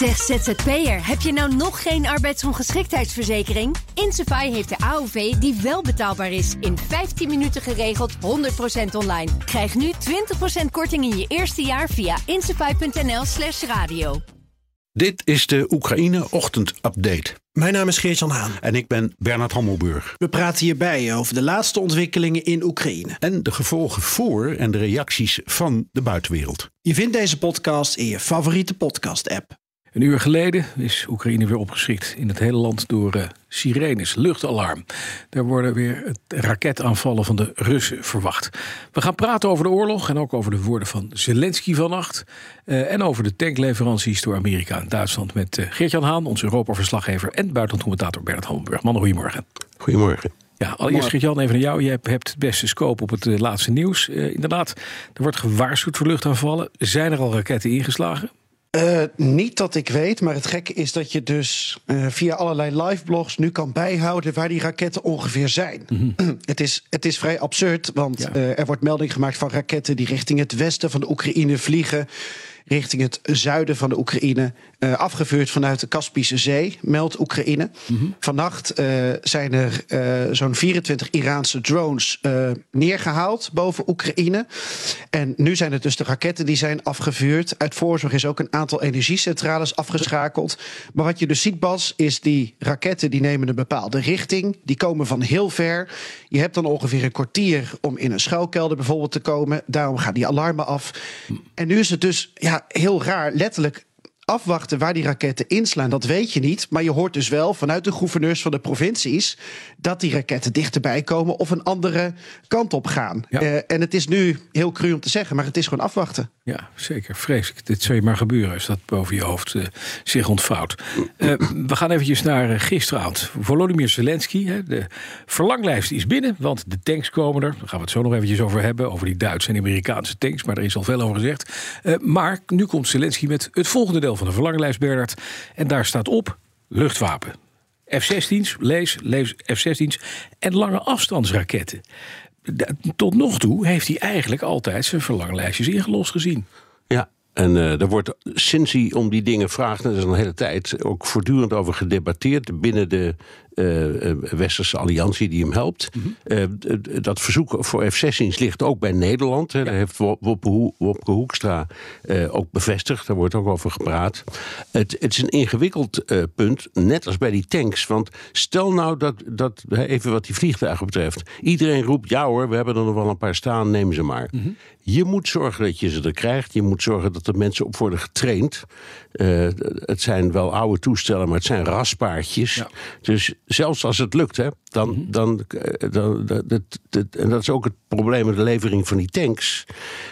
Zeg ZZP'er, heb je nou nog geen arbeidsongeschiktheidsverzekering? Insafai heeft de AOV die wel betaalbaar is. In 15 minuten geregeld, 100% online. Krijg nu 20% korting in je eerste jaar via insafai.nl slash radio. Dit is de Oekraïne Ochtend Update. Mijn naam is Geert-Jan Haan. En ik ben Bernard Hammelburg. We praten hierbij over de laatste ontwikkelingen in Oekraïne. En de gevolgen voor en de reacties van de buitenwereld. Je vindt deze podcast in je favoriete podcast-app. Een uur geleden is Oekraïne weer opgeschrikt in het hele land door uh, sirenes, luchtalarm. Daar worden weer raketaanvallen van de Russen verwacht. We gaan praten over de oorlog en ook over de woorden van Zelensky vannacht. Uh, en over de tankleveranties door Amerika en Duitsland met uh, Geert-Jan Haan, onze Europa-verslaggever en buitenlandcommentator Bernard Hammelburg. Mannen, goedemorgen. Goedemorgen. Ja, allereerst Geert-Jan, even naar jou. Je hebt het beste scope op het laatste nieuws. inderdaad, er wordt gewaarschuwd voor luchtaanvallen. Zijn er al raketten ingeslagen? Uh, niet dat ik weet, maar het gekke is dat je dus uh, via allerlei liveblogs nu kan bijhouden waar die raketten ongeveer zijn. Mm -hmm. het, is, het is vrij absurd, want ja. uh, er wordt melding gemaakt van raketten die richting het westen van de Oekraïne vliegen richting het zuiden van de Oekraïne. Uh, afgevuurd vanuit de Kaspische Zee, meldt Oekraïne. Mm -hmm. Vannacht uh, zijn er uh, zo'n 24 Iraanse drones neergehaald boven Oekraïne. En nu zijn het dus de raketten die zijn afgevuurd. Uit voorzorg is ook een aantal energiecentrales afgeschakeld. Maar wat je dus ziet, Bas, is die raketten die nemen een bepaalde richting. Die komen van heel ver. Je hebt dan ongeveer een kwartier om in een schuilkelder bijvoorbeeld te komen. Daarom gaan die alarmen af. En nu is het dus ja, heel raar, letterlijk afwachten waar die raketten inslaan, dat weet je niet. Maar je hoort dus wel vanuit de gouverneurs van de provincies dat die raketten dichterbij komen of een andere kant op gaan. Ja. Uh, en het is nu heel cru om te zeggen, maar het is gewoon afwachten. Ja, zeker. Vreselijk. Dit zou je maar gebeuren als dat boven je hoofd uh, zich ontvouwt. Uh, we gaan eventjes naar gisteravond. Volodymyr Zelensky, hè, de verlanglijst is binnen, want de tanks komen er. Daar gaan we het zo nog eventjes over hebben, over die Duitse en Amerikaanse tanks. Maar er is al veel over gezegd. maar nu komt Zelensky met het volgende deel van de verlanglijst, Bernard. En daar staat op luchtwapen. F-16's, lees, lees F-16's en lange afstandsraketten. Tot nog toe heeft hij eigenlijk altijd zijn verlanglijstjes ingelost gezien. Ja, en uh, er wordt sinds hij om die dingen vraagt, en dat is een hele tijd, ook voortdurend over gedebatteerd binnen de Westerse alliantie die hem helpt. Mm -hmm. uh, dat verzoek voor F-16's ligt ook bij Nederland. Daar heeft Wopke, Wopke Hoekstra ook bevestigd. Daar wordt ook over gepraat. Het, het is een ingewikkeld punt, net als bij die tanks. Want stel nou dat, dat, even wat die vliegtuigen betreft, iedereen roept ja hoor, we hebben er nog wel een paar staan, neem ze maar. Mm -hmm. Je moet zorgen dat je ze er krijgt. Je moet zorgen dat er mensen op worden getraind. het zijn wel oude toestellen, maar het zijn raspaardjes. Ja. Dus zelfs als het lukt, hè, dan, mm -hmm. dan, dan, dan dat, dat, en dat is ook het probleem met de levering van die tanks.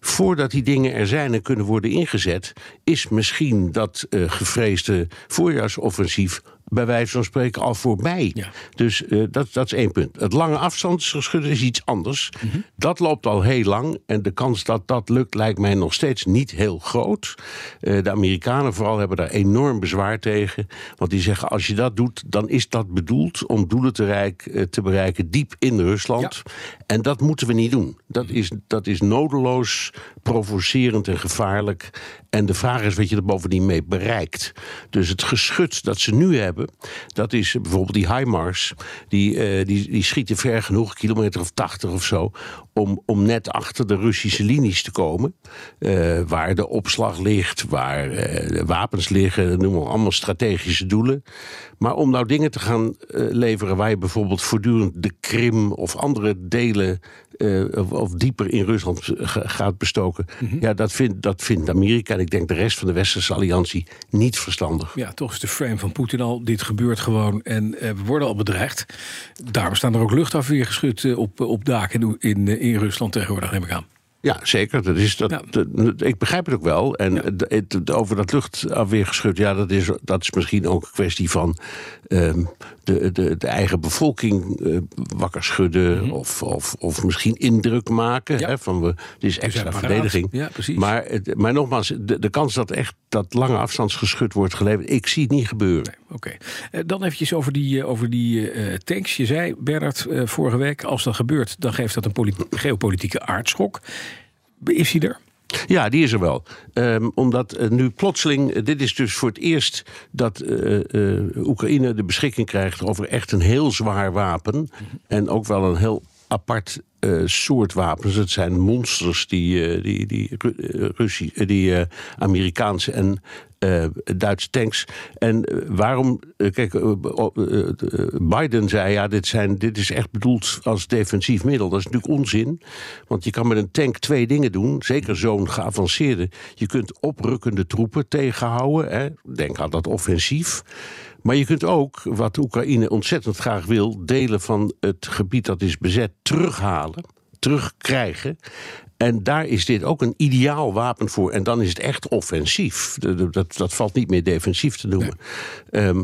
Voordat die dingen er zijn en kunnen worden ingezet, is misschien dat uh, gevreesde voorjaarsoffensief bij wijze van spreken al voorbij. Ja. Dus uh, dat, dat is één punt. Het lange afstandsgeschut is iets anders. Mm -hmm. Dat loopt al heel lang. En de kans dat dat lukt lijkt mij nog steeds niet heel groot. Uh, de Amerikanen vooral hebben daar enorm bezwaar tegen. Want die zeggen als je dat doet, dan is dat bedoeld om doelen te, rijk, uh, te bereiken diep in Rusland. Ja. En dat moeten we niet doen. Dat is, dat is nodeloos, provocerend en gevaarlijk. En de vraag is wat je er bovendien mee bereikt. Dus het geschut dat ze nu hebben, dat is bijvoorbeeld die HIMARS. Die, uh, die, die schieten ver genoeg, kilometer of 80 of zo, om, om net achter de Russische linies te komen. Uh, waar de opslag ligt, waar de wapens liggen, noem maar allemaal strategische doelen. Maar om nou dingen te gaan leveren waar je bijvoorbeeld voortdurend de Krim of andere delen of, of, dieper in Rusland gaat bestoken. Mm -hmm. Ja, dat vindt, dat vindt Amerika en ik denk de rest van de Westerse alliantie niet verstandig. Ja, toch is de frame van Poetin al, dit gebeurt gewoon en uh, we worden al bedreigd. Daarom staan er ook luchtafweergeschut uh, op, op daken in, in, in Rusland tegenwoordig, neem ik aan. Ja, zeker. Dat is, dat, ja. dat, ik begrijp het ook wel. En ja. het, het, over dat luchtafweergeschut, ja, dat is, dat is misschien ook een kwestie van um, de, de, de, eigen bevolking uh, wakker schudden. Mm -hmm. of, of, of misschien indruk maken. Ja. Hè, van we, dit is extra verdediging. Maar, maar nogmaals, de, de kans dat echt dat lange afstandsgeschut wordt geleverd, ik zie het niet gebeuren. Nee, Oké. Okay. Uh, dan eventjes over die, over die uh, tanks. Je zei, Bernard, vorige week, als dat gebeurt, dan geeft dat een geopolitieke aardschok. Is hij er? Ja, die is er wel. Um, omdat uh, nu plotseling, uh, dit is dus voor het eerst dat uh, Oekraïne de beschikking krijgt over echt een heel zwaar wapen. En ook wel een heel apart soort wapens. Het zijn monsters die, die, die, Russie, die Amerikaanse en uh, Duitse tanks. En uh, waarom, uh, kijk, Biden zei ja, dit, zijn, dit is echt bedoeld als defensief middel. Dat is natuurlijk onzin, want je kan met een tank twee dingen doen, zeker zo'n geavanceerde. Je kunt oprukkende troepen tegenhouden, hè. denk aan dat offensief. Maar je kunt ook, wat Oekraïne ontzettend graag wil, delen van het gebied dat is bezet terughalen terugkrijgen. En daar is dit ook een ideaal wapen voor. En dan is het echt offensief. Dat, dat, valt niet meer defensief te noemen. Ehm,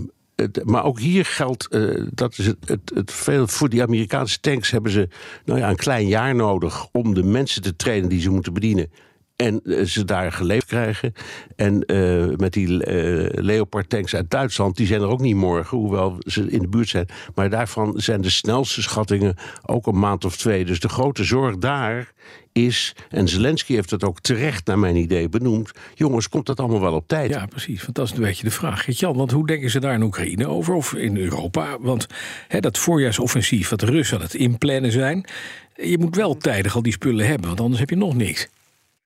maar ook hier geldt, uh, dat is het, het, het, veel, voor die Amerikaanse tanks hebben ze nou ja, een klein jaar nodig om de mensen te trainen die ze moeten bedienen. En eh, ze daar geleefd krijgen. En uh, met die uh, Leopard tanks uit Duitsland, die zijn er ook niet morgen, hoewel ze in de buurt zijn. Maar daarvan zijn de snelste schattingen ook een maand of twee. Dus de grote zorg daar is, en Zelensky heeft het ook terecht naar mijn idee benoemd, jongens, komt dat allemaal wel op tijd? Ja, precies, want dat is een beetje de vraag. Jan, want hoe denken ze daar in Oekraïne over, of in Europa? Want dat voorjaarsoffensief wat de Russen aan het inplannen zijn, je moet wel tijdig al die spullen hebben, want anders heb je nog niks.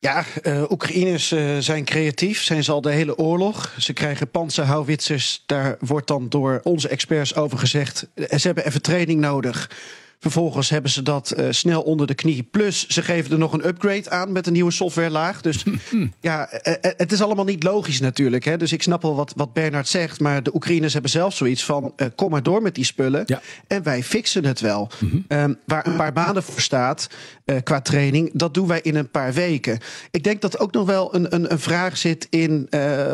Ja, uh, Oekraïners uh, zijn creatief, zijn ze al de hele oorlog. Ze krijgen panzerhouwitsers, daar wordt dan door onze experts over gezegd... ze hebben even training nodig. Vervolgens hebben ze dat uh, snel onder de knie. Plus, ze geven er nog een upgrade aan met een nieuwe softwarelaag. Dus ja, het is allemaal niet logisch natuurlijk. Hè? Dus ik snap wel wat, wat Bernard zegt. Maar de Oekraïners hebben zelf zoiets van... Uh, kom maar door met die spullen. Ja. En wij fixen het wel. -hmm. um, waar een paar maanden voor staat qua training... dat doen wij in een paar weken. Ik denk dat ook nog wel een, een, een vraag zit in...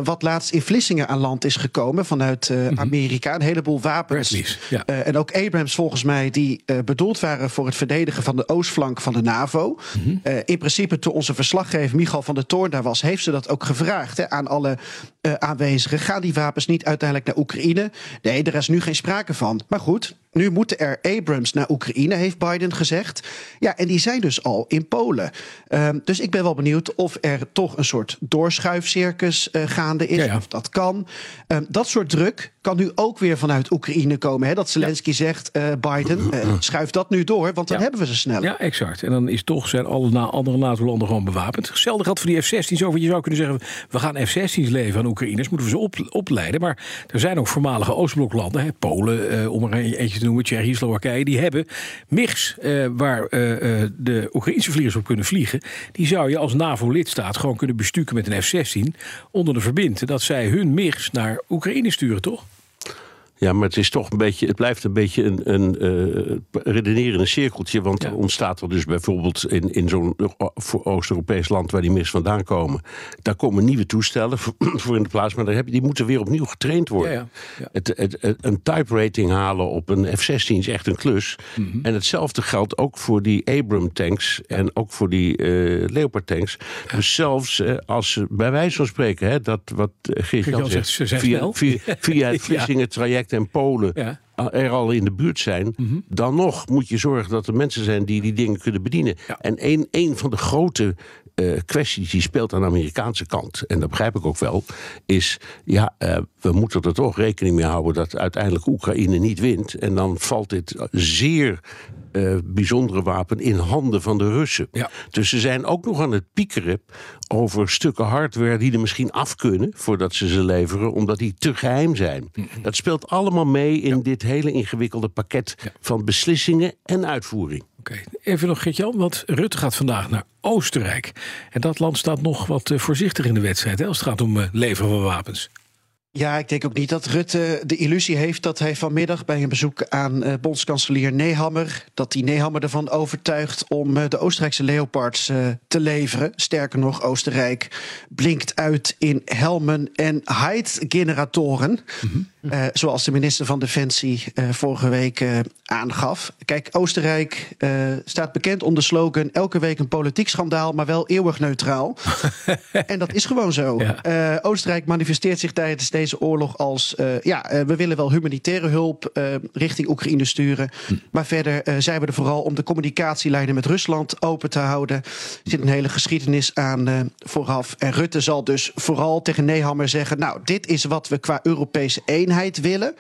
wat laatst in Vlissingen aan land is gekomen vanuit -hmm. Amerika. Een heleboel wapens. Ja. en ook Abrams volgens mij die bedoeld waren voor het verdedigen van de oostflank van de NAVO. Mm -hmm. uh, in principe, toen onze verslaggever Michal van der Toorn daar was, heeft ze dat ook gevraagd hè, aan alle uh, aanwezigen. Gaan die wapens niet uiteindelijk naar Oekraïne? Nee, er is nu geen sprake van. Maar goed, nu moeten er Abrams naar Oekraïne, heeft Biden gezegd. Ja, en die zijn dus al in Polen. Uh, dus ik ben wel benieuwd of er toch een soort doorschuifcircus uh, gaande is. Ja, ja. Of dat kan. Uh, dat soort druk kan nu ook weer vanuit Oekraïne komen. Hè? Dat Zelensky ja. zegt, uh, Biden, schuif dat nu door, want dan hebben we ze sneller. Ja, exact. En dan is toch zijn alle na andere NATO-landen gewoon bewapend. Hetzelfde geldt voor die F-16's. Over je zou kunnen zeggen, we gaan F-16's leveren aan Oekraïners. Moeten we ze op, opleiden. Maar er zijn ook voormalige Oostbloklanden, hè? Polen, om er eentje te noemen, Tsjechië, Slowakije, die hebben MIGs uh, waar uh, de Oekraïnse vliegers op kunnen vliegen. Die zou je als NAVO-lidstaat gewoon kunnen bestukken met een F-16 onder de verbind dat zij hun MIGs naar Oekraïne sturen, toch? Ja, maar het is toch een beetje, het blijft een beetje een, een uh, redenerende cirkeltje. Want ja. ontstaat er dus bijvoorbeeld in, in zo'n Oost-Europees land waar die mis vandaan komen. Daar komen nieuwe toestellen voor in de plaats, maar daar heb die moeten weer opnieuw getraind worden. Ja, ja. Het, het, het, een type rating halen op een F-16 is echt een klus. Mm -hmm. En hetzelfde geldt ook voor die Abram tanks en ook voor die uh, Leopard tanks. Dus zelfs uh, als bij wijze van spreken, hè, dat wat Geert-Jan zegt, zegt via, via, via het Vlissingen traject en Polen ja. er al in de buurt zijn, mm -hmm. dan nog moet je zorgen dat er mensen zijn die die dingen kunnen bedienen. Ja. En een, een van de grote uh, kwesties die speelt aan de Amerikaanse kant, en dat begrijp ik ook wel, is ja, uh, we moeten er toch rekening mee houden dat uiteindelijk Oekraïne niet wint. En dan valt dit zeer uh, bijzondere wapen in handen van de Russen. Ja. Dus ze zijn ook nog aan het piekeren over stukken hardware die er misschien af kunnen voordat ze ze leveren, omdat die te geheim zijn. Mm -hmm. Dat speelt allemaal mee in ja. dit hele ingewikkelde pakket ja. van beslissingen en uitvoering. Okay. Even nog, Gert-Jan, want Rutte gaat vandaag naar Oostenrijk. En dat land staat nog wat uh, voorzichtig in de wedstrijd hè, als het gaat om uh, leveren van wapens. Ja, ik denk ook niet dat Rutte de illusie heeft dat hij vanmiddag bij een bezoek aan uh, bondskanselier Nehammer, dat die Nehammer ervan overtuigt om uh, de Oostenrijkse Leopards uh, te leveren. Sterker nog, Oostenrijk blinkt uit in helmen en Heidgeneratoren. Mm -hmm. Uh, zoals de minister van Defensie uh, vorige week uh, aangaf. Kijk, Oostenrijk staat bekend om de slogan: elke week een politiek schandaal, maar wel eeuwig neutraal. en dat is gewoon zo. Ja. Oostenrijk manifesteert zich tijdens deze oorlog als: ja, we willen wel humanitaire hulp richting Oekraïne sturen. Hm. Maar verder zijn we er vooral om de communicatielijnen met Rusland open te houden. Er zit een hele geschiedenis aan vooraf. En Rutte zal dus vooral tegen Nehammer zeggen: Nou, dit is wat we qua Europese eenheid willen.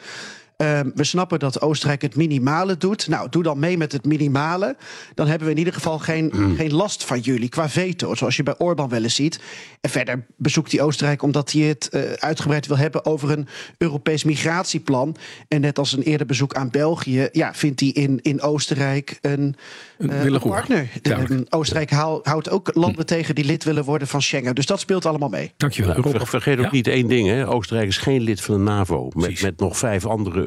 Ehm, we snappen dat Oostenrijk het minimale doet. Nou, doe dan mee met het minimale. Dan hebben we in ieder geval geen, hmm. geen last van jullie qua veto. Zoals je bij Orbán wel eens ziet. En verder bezoekt hij Oostenrijk omdat hij het uh, uitgebreid wil hebben over een Europees migratieplan. En net als een eerder bezoek aan België, ja, vindt hij in, in Oostenrijk een, uh, een partner. Uh, Oostenrijk houdt ook landen hmm. tegen die lid willen worden van Schengen. Dus dat speelt allemaal mee. Dankjewel. Nou, vergeet ook niet één ding: hè. Oostenrijk is geen lid van de NAVO. Met, met nog vijf andere